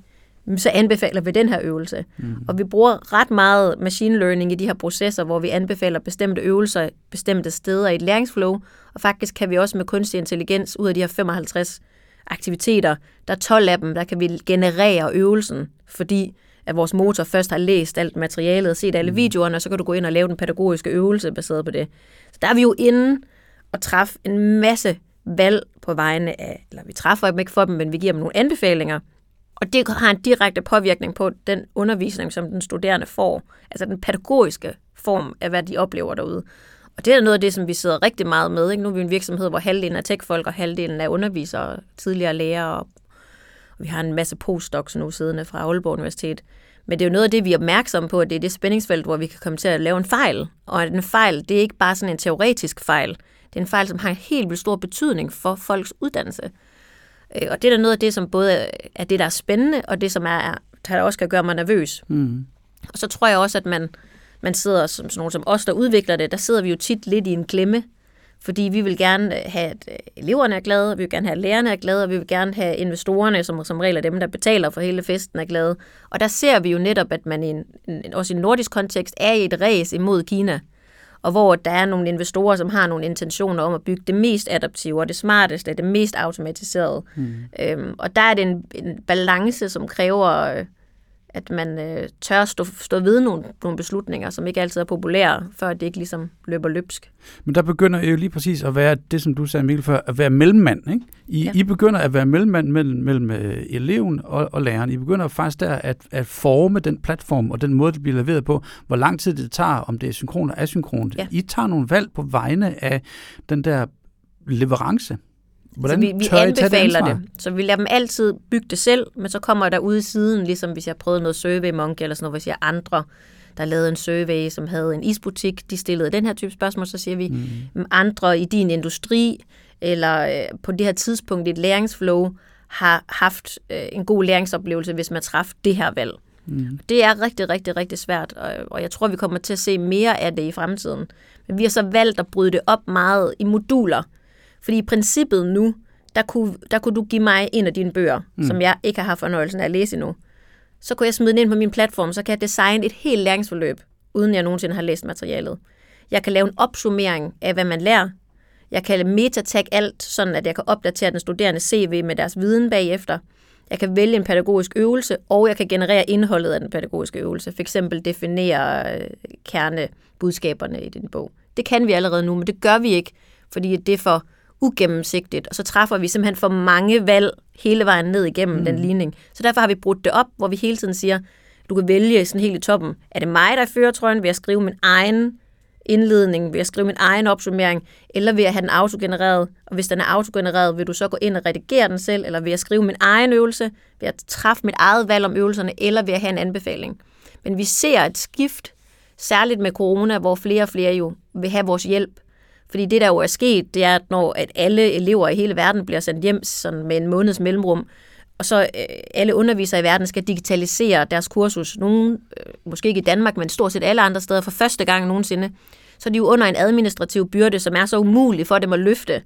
så anbefaler vi den her øvelse. Mm. Og vi bruger ret meget machine learning i de her processer, hvor vi anbefaler bestemte øvelser bestemte steder i et læringsflow, og faktisk kan vi også med kunstig intelligens ud af de her 55 aktiviteter, der er 12 af dem, der kan vi generere øvelsen, fordi at vores motor først har læst alt materialet og set alle mm. videoerne, og så kan du gå ind og lave den pædagogiske øvelse baseret på det. Så der er vi jo inde og træffe en masse valg på vegne af, eller vi træffer dem ikke for dem, men vi giver dem nogle anbefalinger, og det har en direkte påvirkning på den undervisning, som den studerende får. Altså den pædagogiske form af, hvad de oplever derude. Og det er noget af det, som vi sidder rigtig meget med. Ikke? Nu er vi en virksomhed, hvor halvdelen er techfolk, og halvdelen er undervisere, tidligere lærere, og vi har en masse postdocs nu siddende fra Aalborg Universitet. Men det er jo noget af det, vi er opmærksomme på, at det er det spændingsfelt, hvor vi kan komme til at lave en fejl. Og at en fejl, det er ikke bare sådan en teoretisk fejl. Det er en fejl, som har en helt vildt stor betydning for folks uddannelse. Øh, og det er da noget af det, som både er det, der er spændende, og det, som er, der også kan gøre mig nervøs. Mm. Og så tror jeg også, at man, man sidder som sådan nogen som os, der udvikler det, der sidder vi jo tit lidt i en klemme, fordi vi vil gerne have, at øh, eleverne er glade, vi vil gerne have, at lærerne er glade, og vi vil gerne have investorerne, som som regel er dem, der betaler for hele festen, er glade. Og der ser vi jo netop, at man i en, også i en nordisk kontekst er i et race imod Kina og hvor der er nogle investorer, som har nogle intentioner om at bygge det mest adaptive og det smarteste, det mest automatiserede. Mm. Øhm, og der er det en, en balance, som kræver, øh, at man øh, tør stå, stå ved nogle, nogle beslutninger, som ikke altid er populære, før det ikke ligesom løber løbsk. Men der begynder jo lige præcis at være det, som du sagde, Mikkel, før, at være mellemmand. Ikke? I, ja. I begynder at være mellemmand mellem, mellem øh, eleven og, og læreren. I begynder faktisk der at, at forme den platform og den måde, det bliver leveret på, hvor lang tid det tager, om det er synkron og asynkron. Ja. I tager nogle valg på vegne af den der leverance. Hvordan så vi, vi anbefaler det, det. Så vi lader dem altid bygge det selv, men så kommer der ud i siden, ligesom hvis jeg prøvede noget Survey Monkey eller sådan noget, hvis jeg andre, der lavede en survey, som havde en isbutik, de stillede den her type spørgsmål, så siger vi, mm. andre i din industri, eller øh, på det her tidspunkt i et læringsflow, har haft øh, en god læringsoplevelse, hvis man træffede det her valg. Mm. Det er rigtig, rigtig, rigtig svært, og, og jeg tror, vi kommer til at se mere af det i fremtiden. Men vi har så valgt at bryde det op meget i moduler, fordi i princippet nu, der kunne, der kunne du give mig en af dine bøger, mm. som jeg ikke har haft fornøjelsen af at læse endnu. så kunne jeg smide den ind på min platform, så kan jeg designe et helt læringsforløb, uden jeg nogensinde har læst materialet. Jeg kan lave en opsummering af, hvad man lærer. Jeg kan metatag alt, sådan at jeg kan opdatere den studerende CV med deres viden bagefter. Jeg kan vælge en pædagogisk øvelse, og jeg kan generere indholdet af den pædagogiske øvelse. For eksempel definere øh, kernebudskaberne i din bog. Det kan vi allerede nu, men det gør vi ikke, fordi det er for ugennemsigtigt, og så træffer vi simpelthen for mange valg hele vejen ned igennem mm. den ligning. Så derfor har vi brudt det op, hvor vi hele tiden siger, du kan vælge sådan helt i toppen. Er det mig, der er føretrøjen? Vil jeg skrive min egen indledning? Vil jeg skrive min egen opsummering? Eller vil jeg have den autogenereret? Og hvis den er autogenereret, vil du så gå ind og redigere den selv? Eller vil jeg skrive min egen øvelse? Vil jeg træffe mit eget valg om øvelserne? Eller vil jeg have en anbefaling? Men vi ser et skift, særligt med corona, hvor flere og flere jo vil have vores hjælp. Fordi det, der jo er sket, det er, at når at alle elever i hele verden bliver sendt hjem sådan med en måneds mellemrum, og så øh, alle undervisere i verden skal digitalisere deres kursus. Nogle, øh, måske ikke i Danmark, men stort set alle andre steder for første gang nogensinde. Så er de jo under en administrativ byrde, som er så umulig for dem at løfte,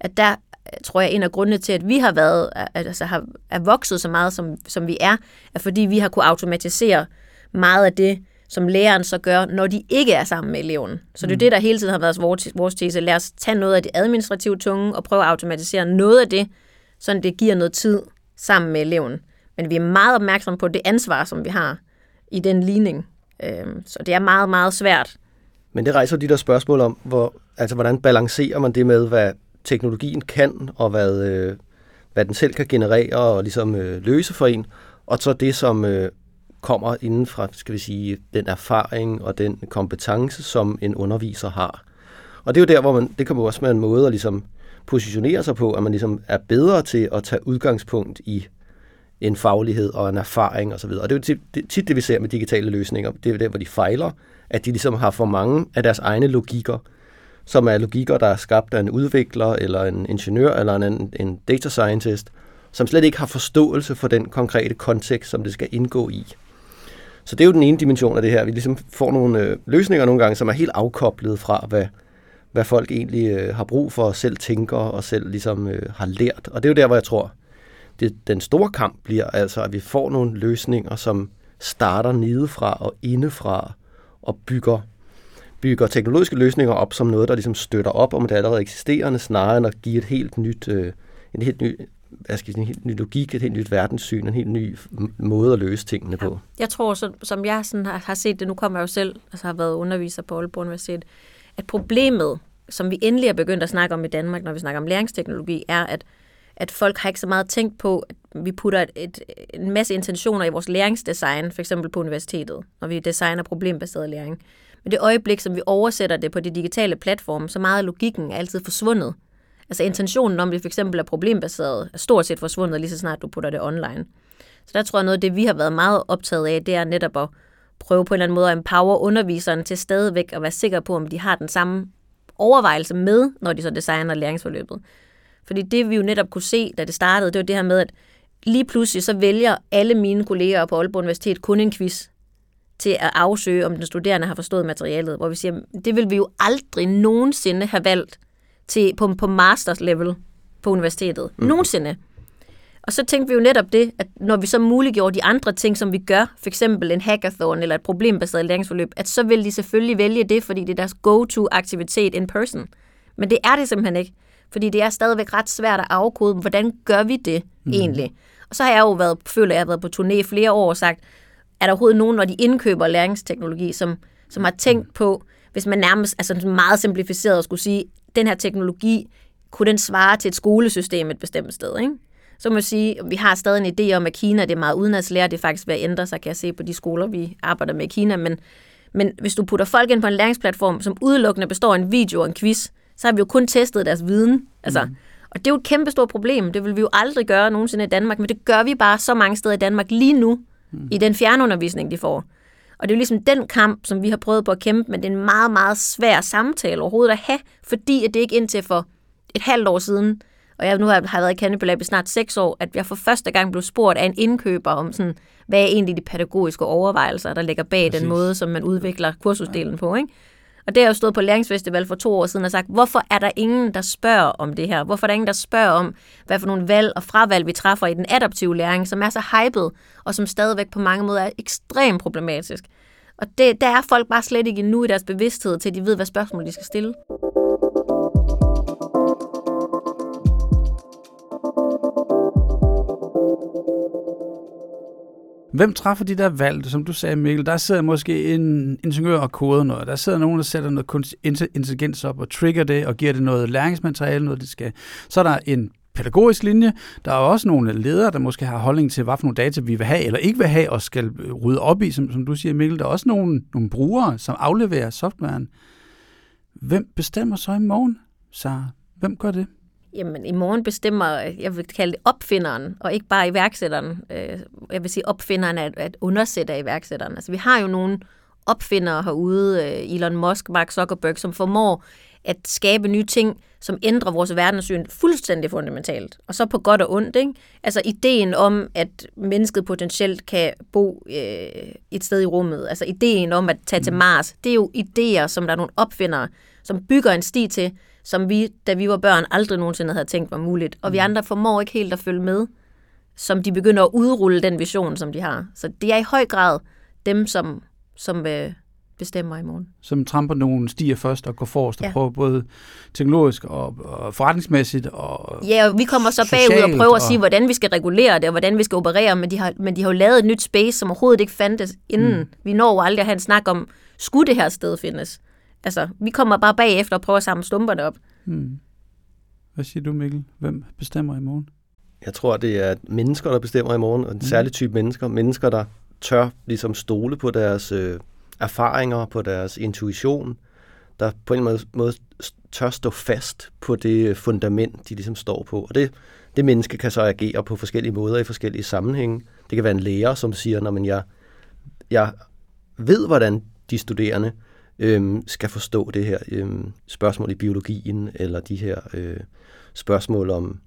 at der øh, tror jeg, en af grundene til, at vi har været, øh, altså har, er vokset så meget, som, som vi er, er fordi vi har kunne automatisere meget af det, som læreren så gør, når de ikke er sammen med eleven. Så det er mm. det, der hele tiden har været vores, vores tese. Lad os tage noget af det administrative tunge og prøve at automatisere noget af det, så det giver noget tid sammen med eleven. Men vi er meget opmærksomme på det ansvar, som vi har i den ligning. Øhm, så det er meget, meget svært. Men det rejser de der spørgsmål om, hvor, altså, hvordan balancerer man det med, hvad teknologien kan, og hvad, øh, hvad den selv kan generere og ligesom øh, løse for en, og så det, som øh, kommer inden fra, skal vi sige, den erfaring og den kompetence, som en underviser har. Og det er jo der, hvor man, det kan jo også være en måde at ligesom positionere sig på, at man ligesom er bedre til at tage udgangspunkt i en faglighed og en erfaring osv. Og, og det er jo tit det, tit det, vi ser med digitale løsninger. Det er jo der, hvor de fejler, at de ligesom har for mange af deres egne logikker, som er logikker, der er skabt af en udvikler, eller en ingeniør, eller en, en data scientist, som slet ikke har forståelse for den konkrete kontekst, som det skal indgå i. Så det er jo den ene dimension af det her. Vi ligesom får nogle øh, løsninger nogle gange, som er helt afkoblet fra, hvad, hvad folk egentlig øh, har brug for, og selv tænker og selv ligesom øh, har lært. Og det er jo der, hvor jeg tror, det, den store kamp bliver altså, at vi får nogle løsninger, som starter nedefra og indefra og bygger, bygger teknologiske løsninger op som noget, der ligesom støtter op om det allerede eksisterende, snarere end at give et helt nyt, øh, en helt ny hvad skal jeg sige, en helt ny logik, et helt nyt verdenssyn, en helt ny måde at løse tingene på. Ja, jeg tror, så, som jeg sådan har, har set det, nu kommer jeg jo selv, altså har været underviser på Aalborg Universitet, at problemet, som vi endelig er begyndt at snakke om i Danmark, når vi snakker om læringsteknologi, er, at, at folk har ikke så meget tænkt på, at vi putter et, et, en masse intentioner i vores læringsdesign, for eksempel på universitetet, når vi designer problembaseret læring. Men det øjeblik, som vi oversætter det på de digitale platforme, så meget af logikken er altid forsvundet. Altså intentionen om, det for eksempel er problembaseret, er stort set forsvundet lige så snart du putter det online. Så der tror jeg noget af det, vi har været meget optaget af, det er netop at prøve på en eller anden måde at empower underviseren til stadigvæk at være sikker på, om de har den samme overvejelse med, når de så designer læringsforløbet. Fordi det vi jo netop kunne se, da det startede, det var det her med, at lige pludselig så vælger alle mine kolleger på Aalborg Universitet kun en quiz til at afsøge, om den studerende har forstået materialet, hvor vi siger, det vil vi jo aldrig nogensinde have valgt, til, på, på masters level på universitetet. Mm. Nogensinde. Og så tænkte vi jo netop det, at når vi så muliggjorde de andre ting, som vi gør, eksempel en hackathon eller et problembaseret læringsforløb, at så vil de selvfølgelig vælge det, fordi det er deres go-to-aktivitet in person. Men det er det simpelthen ikke, fordi det er stadigvæk ret svært at afkode, hvordan gør vi det mm. egentlig? Og så har jeg jo været, føler jeg har været på turné i flere år og sagt, er der overhovedet nogen, når de indkøber læringsteknologi, som, som har tænkt på, hvis man nærmest, altså meget simplificeret skulle sige, den her teknologi, kunne den svare til et skolesystem et bestemt sted, ikke? Så må jeg sige, at vi har stadig en idé om, at Kina det er meget udenadslære, det er faktisk ved at ændre sig, kan jeg se på de skoler, vi arbejder med i Kina, men, men hvis du putter folk ind på en læringsplatform, som udelukkende består af en video og en quiz, så har vi jo kun testet deres viden. Altså, mm. Og det er jo et kæmpe stort problem. Det vil vi jo aldrig gøre nogensinde i Danmark, men det gør vi bare så mange steder i Danmark lige nu, mm. i den fjernundervisning, de får. Og det er jo ligesom den kamp, som vi har prøvet på at kæmpe, men det er en meget, meget svær samtale overhovedet at have, fordi at det ikke indtil for et halvt år siden, og jeg nu har, har været i Cannibal Lab i snart seks år, at jeg for første gang blev spurgt af en indkøber om sådan, hvad er egentlig de pædagogiske overvejelser, der ligger bag Præcis. den måde, som man udvikler kursusdelen på. Ikke? Og det har jeg jo stået på Læringsfestival for to år siden og sagt, hvorfor er der ingen, der spørger om det her? Hvorfor er der ingen, der spørger om, hvad for nogle valg og fravalg vi træffer i den adaptive læring, som er så hyped, og som stadigvæk på mange måder er ekstremt problematisk. Og det, der er folk bare slet ikke endnu i deres bevidsthed til, at de ved, hvad spørgsmål de skal stille. Hvem træffer de der valg, som du sagde, Mikkel? Der sidder måske en ingeniør og koder noget. Der sidder nogen, der sætter noget kunstig intelligens op og trigger det og giver det noget læringsmateriale, noget det skal. Så er der en pædagogisk linje. Der er også nogle ledere, der måske har holdning til, hvad for nogle data vi vil have eller ikke vil have og skal øh, rydde op i, som, som du siger, Mikkel. Der er også nogle, nogle brugere, som afleverer softwaren. Hvem bestemmer så i morgen, Sara? Hvem gør det? Jamen, i morgen bestemmer, jeg vil kalde det opfinderen, og ikke bare iværksætteren. Øh, jeg vil sige, opfinderen er at undersætte iværksætteren. Altså, vi har jo nogle opfindere herude, øh, Elon Musk, Mark Zuckerberg, som formår at skabe nye ting, som ændrer vores verdenssyn fuldstændig fundamentalt. Og så på godt og ondt. Ikke? Altså ideen om, at mennesket potentielt kan bo øh, et sted i rummet. Altså ideen om at tage til mm. Mars. Det er jo idéer, som der er nogle opfindere, som bygger en sti til, som vi, da vi var børn, aldrig nogensinde havde tænkt var muligt. Og vi mm. andre formår ikke helt at følge med, som de begynder at udrulle den vision, som de har. Så det er i høj grad dem, som, som øh, bestemmer i morgen. Som tramper nogle stier først og går forrest ja. og prøver både teknologisk og, og forretningsmæssigt og Ja, og vi kommer så bagud og prøver og... at sige, hvordan vi skal regulere det, og hvordan vi skal operere, men de har, men de har jo lavet et nyt space, som overhovedet ikke fandtes inden. Mm. Vi når jo aldrig at have en snak om, skulle det her sted findes? Altså, vi kommer bare bagefter og prøver at samle stumperne op. Hmm. Hvad siger du, Mikkel? Hvem bestemmer i morgen? Jeg tror, det er mennesker, der bestemmer i morgen, og en mm. særlig type mennesker. Mennesker, der tør ligesom stole på deres øh, erfaringer, på deres intuition, der på en måde, måde tør stå fast på det fundament, de ligesom står på. Og det, det menneske kan så agere på forskellige måder i forskellige sammenhænge. Det kan være en lærer, som siger, når jeg, jeg ved, hvordan de studerende øhm, skal forstå det her øhm, spørgsmål i biologien, eller de her øh, spørgsmål om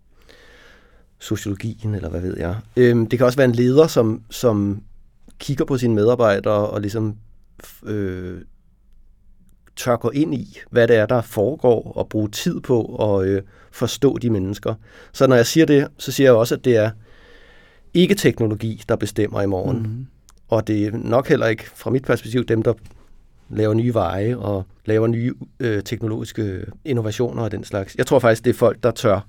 sociologien, eller hvad ved jeg. Øhm, det kan også være en leder, som, som kigger på sine medarbejdere og ligesom øh, tør gå ind i, hvad det er, der foregår, og bruge tid på at øh, forstå de mennesker. Så når jeg siger det, så siger jeg også, at det er ikke teknologi, der bestemmer i morgen. Mm-hmm. Og det er nok heller ikke, fra mit perspektiv, dem, der laver nye veje og laver nye øh, teknologiske innovationer og den slags. Jeg tror faktisk, det er folk, der tør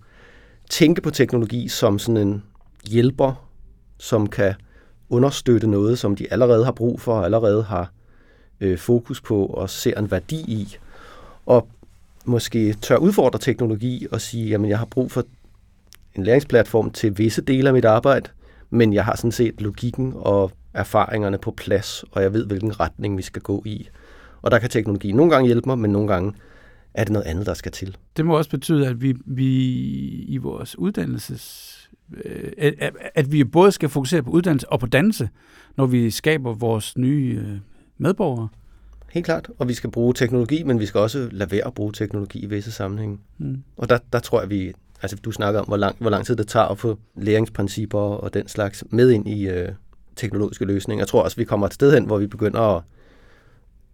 tænke på teknologi som sådan en hjælper, som kan understøtte noget, som de allerede har brug for og allerede har øh, fokus på og ser en værdi i. Og måske tør udfordre teknologi og sige, jamen jeg har brug for en læringsplatform til visse dele af mit arbejde, men jeg har sådan set logikken og erfaringerne på plads, og jeg ved, hvilken retning vi skal gå i. Og der kan teknologi nogle gange hjælpe mig, men nogle gange er det noget andet, der skal til. Det må også betyde, at vi, vi i vores uddannelses... Øh, at, at vi både skal fokusere på uddannelse og på dannelse, når vi skaber vores nye øh, medborgere. Helt klart, og vi skal bruge teknologi, men vi skal også lade være at bruge teknologi i visse sammenhænge. Mm. Og der, der tror jeg, vi... Altså, du snakker om, hvor lang, hvor lang tid det tager at få læringsprincipper og den slags med ind i øh, teknologiske løsninger. Jeg tror også, vi kommer et sted hen, hvor vi begynder at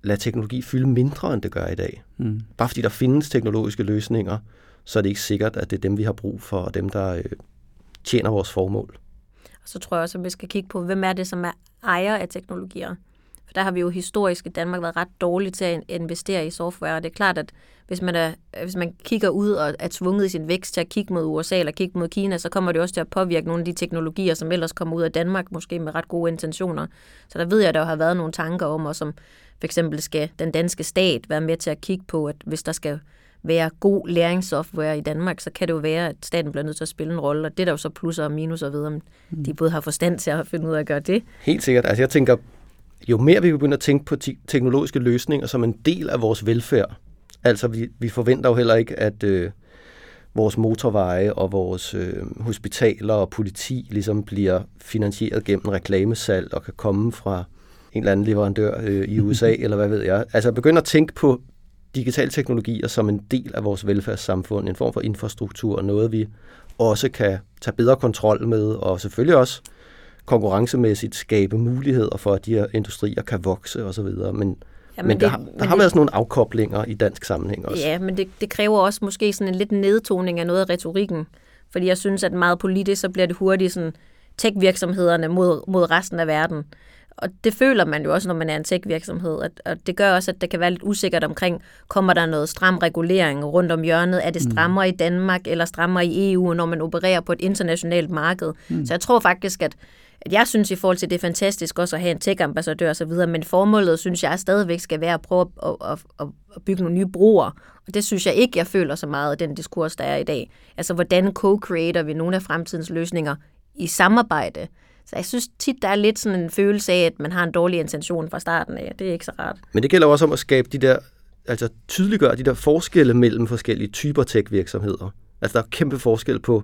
lade teknologi fylde mindre, end det gør i dag. Mm. Bare fordi der findes teknologiske løsninger, så er det ikke sikkert, at det er dem, vi har brug for, og dem, der øh, tjener vores formål. Og så tror jeg også, at vi skal kigge på, hvem er det, som er ejer af teknologier. Der har vi jo historisk i Danmark været ret dårlige til at investere i software, og det er klart, at hvis man, er, hvis man kigger ud og er tvunget i sin vækst til at kigge mod USA eller kigge mod Kina, så kommer det også til at påvirke nogle af de teknologier, som ellers kommer ud af Danmark, måske med ret gode intentioner. Så der ved jeg, at der har været nogle tanker om, og som for eksempel skal den danske stat være med til at kigge på, at hvis der skal være god læringssoftware i Danmark, så kan det jo være, at staten bliver nødt til at spille en rolle, og det er der jo så plusser og minuser ved, om mm. de både har forstand til at finde ud af at gøre det. Helt sikkert. Altså jeg tænker, jo mere vi begynder at tænke på te- teknologiske løsninger som en del af vores velfærd, altså vi, vi forventer jo heller ikke, at øh, vores motorveje og vores øh, hospitaler og politi ligesom bliver finansieret gennem reklamesalg og kan komme fra en eller anden leverandør øh, i (laughs) USA, eller hvad ved jeg. Altså begynde at tænke på digital teknologier som en del af vores velfærdssamfund, en form for infrastruktur, noget vi også kan tage bedre kontrol med, og selvfølgelig også konkurrencemæssigt skabe muligheder for, at de her industrier kan vokse osv. Men, Jamen men der, det, har, der men har været sådan nogle afkoblinger i dansk sammenhæng også. Ja, men det, det kræver også måske sådan en lidt nedtoning af noget af retorikken. Fordi jeg synes, at meget politisk, så bliver det hurtigt sådan tech-virksomhederne mod, mod resten af verden. Og det føler man jo også, når man er en tech-virksomhed. Og, og det gør også, at det kan være lidt usikkert omkring, kommer der noget stram regulering rundt om hjørnet? Er det mm. strammere mm. i Danmark eller strammere i EU, når man opererer på et internationalt marked? Mm. Så jeg tror faktisk, at, at jeg synes i forhold til, det er fantastisk også at have en tech-ambassadør osv., men formålet synes jeg stadigvæk skal være at prøve at, at, at, at bygge nogle nye broer. Og det synes jeg ikke, jeg føler så meget af den diskurs, der er i dag. Altså, hvordan co-creator vi nogle af fremtidens løsninger i samarbejde? Så jeg synes tit, der er lidt sådan en følelse af, at man har en dårlig intention fra starten af. Det er ikke så rart. Men det gælder også om at skabe de der, altså tydeliggøre de der forskelle mellem forskellige typer tech-virksomheder. Altså der er kæmpe forskel på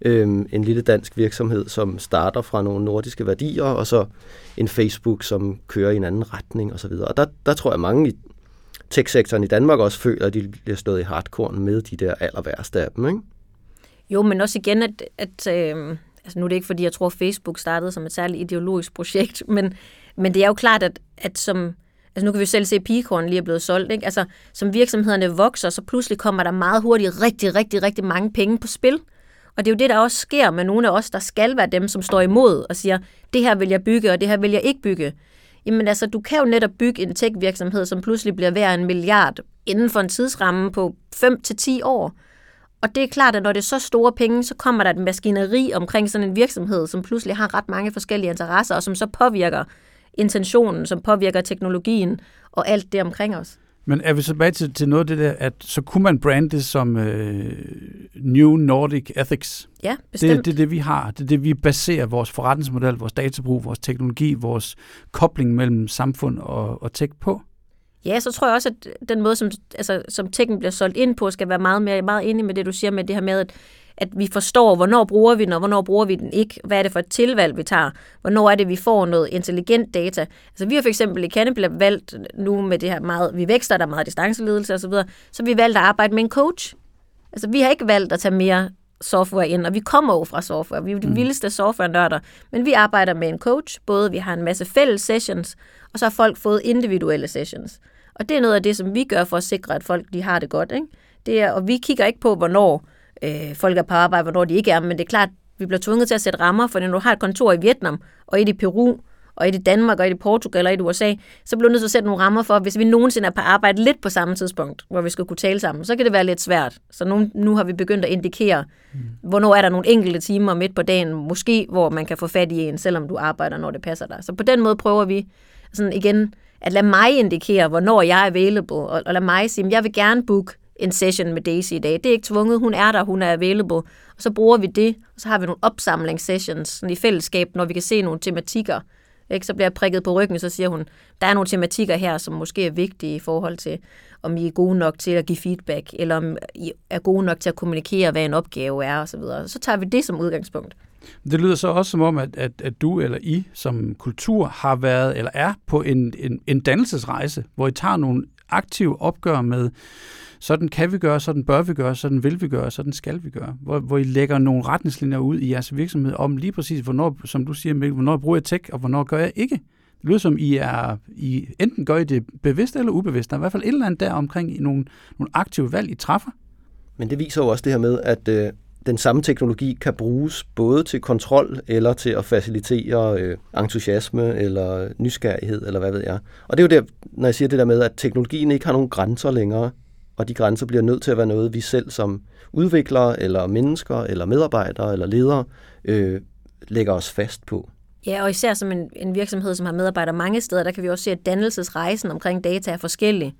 øh, en lille dansk virksomhed, som starter fra nogle nordiske værdier, og så en Facebook, som kører i en anden retning osv. Og, og der, der tror jeg, mange i tech-sektoren i Danmark også føler, at de bliver stået i hardcore med de der aller værste af dem, ikke? Jo, men også igen, at, at øh, altså nu er det ikke, fordi jeg tror, Facebook startede som et særligt ideologisk projekt, (laughs) men, men det er jo klart, at, at som, altså nu kan vi selv se, at pigekorn lige er blevet solgt, ikke? Altså, som virksomhederne vokser, så pludselig kommer der meget hurtigt rigtig, rigtig, rigtig mange penge på spil. Og det er jo det, der også sker med nogle af os, der skal være dem, som står imod og siger, det her vil jeg bygge, og det her vil jeg ikke bygge. Jamen altså, du kan jo netop bygge en tech-virksomhed, som pludselig bliver værd en milliard inden for en tidsramme på 5-10 år. Og det er klart, at når det er så store penge, så kommer der et maskineri omkring sådan en virksomhed, som pludselig har ret mange forskellige interesser, og som så påvirker intentionen, som påvirker teknologien og alt det omkring os. Men er vi så tilbage til, til noget af det der, at så kunne man brande det som øh, New Nordic Ethics? Ja, bestemt. Det, det er det, vi har. Det er det, vi baserer vores forretningsmodel, vores databrug, vores teknologi, vores kobling mellem samfund og, og tech på. Ja, så tror jeg også, at den måde, som, altså, som tekken bliver solgt ind på, skal være meget mere meget enig med det, du siger med det her med, at, at vi forstår, hvornår bruger vi den, og hvornår bruger vi den ikke. Hvad er det for et tilvalg, vi tager? Hvornår er det, vi får noget intelligent data? Altså, vi har for eksempel i Cannibal valgt nu med det her meget, vi vækster, der er meget distanceledelse osv., så, så vi valgt at arbejde med en coach. Altså, vi har ikke valgt at tage mere software ind, og vi kommer jo fra software. Vi er de mm. vildeste software-nørder, men vi arbejder med en coach. Både vi har en masse fælles sessions, og så har folk fået individuelle sessions. Og det er noget af det, som vi gør for at sikre, at folk de har det godt. Ikke? Det er, og vi kigger ikke på, hvornår øh, folk er på arbejde, hvornår de ikke er, men det er klart, vi bliver tvunget til at sætte rammer, for når du har et kontor i Vietnam, og et i Peru, og et i Danmark, og et i Portugal, og et i USA, så bliver du nødt til at sætte nogle rammer for, hvis vi nogensinde er på arbejde lidt på samme tidspunkt, hvor vi skal kunne tale sammen, så kan det være lidt svært. Så nu, nu har vi begyndt at indikere, mm. hvornår er der nogle enkelte timer midt på dagen, måske hvor man kan få fat i en, selvom du arbejder, når det passer dig. Så på den måde prøver vi sådan igen at lade mig indikere, hvornår jeg er available, og, og lade mig sige, at jeg vil gerne booke en session med Daisy i dag. Det er ikke tvunget, hun er der, hun er available. Og så bruger vi det, og så har vi nogle opsamlingssessions sådan i fællesskab, når vi kan se nogle tematikker. Ikke? Så bliver jeg prikket på ryggen, så siger hun, der er nogle tematikker her, som måske er vigtige i forhold til, om I er gode nok til at give feedback, eller om I er gode nok til at kommunikere, hvad en opgave er osv. Så, så tager vi det som udgangspunkt. Det lyder så også som om, at, at, at du eller I som kultur har været eller er på en, en, en dannelsesrejse, hvor I tager nogle aktive opgør med, sådan kan vi gøre, sådan bør vi gøre, sådan vil vi gøre, sådan skal vi gøre. Hvor, hvor I lægger nogle retningslinjer ud i jeres virksomhed om lige præcis, hvornår, som du siger, Mikkel, hvornår bruger jeg tech, og hvornår gør jeg ikke. Det lyder som, I er, I enten gør I det bevidst eller ubevidst. Der er i hvert fald et eller andet der omkring nogle, nogle aktive valg, I træffer. Men det viser jo også det her med, at øh, den samme teknologi kan bruges både til kontrol eller til at facilitere øh, entusiasme eller nysgerrighed, eller hvad ved jeg. Og det er jo der, når jeg siger det der med, at teknologien ikke har nogen grænser længere, og de grænser bliver nødt til at være noget, vi selv som udviklere, eller mennesker, eller medarbejdere, eller ledere, øh, lægger os fast på. Ja, og især som en, en virksomhed, som har medarbejdere mange steder, der kan vi også se, at dannelsesrejsen omkring data er forskellig.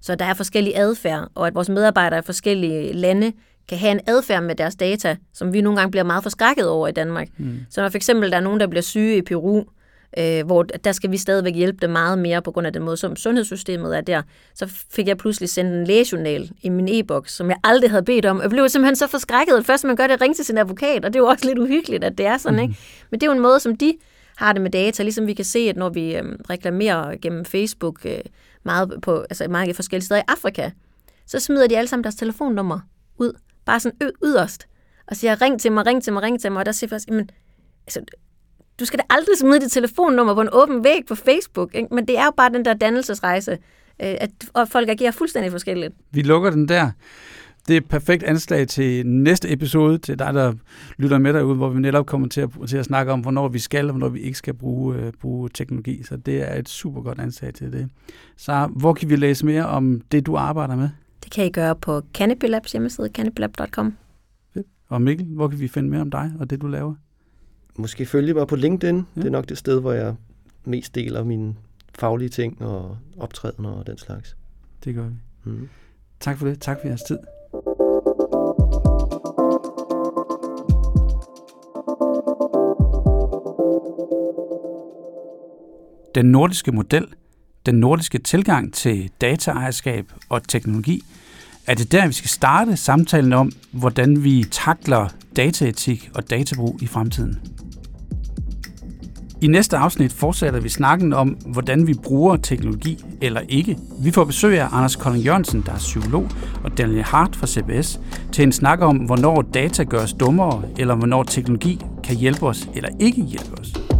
Så der er forskellige adfærd, og at vores medarbejdere i forskellige lande kan have en adfærd med deres data, som vi nogle gange bliver meget forskrækket over i Danmark. Mm. Så når for eksempel der er nogen, der bliver syge i Peru, øh, hvor der skal vi stadigvæk hjælpe dem meget mere på grund af den måde, som sundhedssystemet er der, så fik jeg pludselig sendt en lægejournal i min e-boks, som jeg aldrig havde bedt om. Jeg blev simpelthen så forskrækket, at først man gør det, ringe til sin advokat, og det er jo også lidt uhyggeligt, at det er sådan, mm. ikke? Men det er jo en måde, som de har det med data, ligesom vi kan se, at når vi øh, reklamerer gennem Facebook øh, meget på altså mange forskellige steder i Afrika, så smider de alle sammen deres telefonnummer ud bare sådan yderst, og siger, ring til mig, ring til mig, ring til mig, og der siger først, jamen, altså, du skal da aldrig smide dit telefonnummer på en åben væg på Facebook, ikke? men det er jo bare den der dannelsesrejse, øh, at og folk agerer fuldstændig forskelligt. Vi lukker den der. Det er et perfekt anslag til næste episode, til dig, der lytter med derude, hvor vi netop kommer til at, til at snakke om, hvornår vi skal, og hvornår vi ikke skal bruge, øh, bruge teknologi. Så det er et super godt anslag til det. Så hvor kan vi læse mere om det, du arbejder med? Det kan I gøre på Canopy Labs hjemmeside, canopylab.com. Og Mikkel, hvor kan vi finde mere om dig og det, du laver? Måske følge mig på LinkedIn. Ja. Det er nok det sted, hvor jeg mest deler mine faglige ting og optræden og den slags. Det gør vi. Mm. Tak for det. Tak for jeres tid. Den nordiske model, den nordiske tilgang til dataejerskab og teknologi, er det der, vi skal starte samtalen om, hvordan vi takler dataetik og databrug i fremtiden. I næste afsnit fortsætter vi snakken om, hvordan vi bruger teknologi eller ikke. Vi får besøg af Anders Kolding Jørgensen, der er psykolog, og Daniel Hart fra CBS, til en snak om, hvornår data gør os dummere, eller hvornår teknologi kan hjælpe os eller ikke hjælpe os.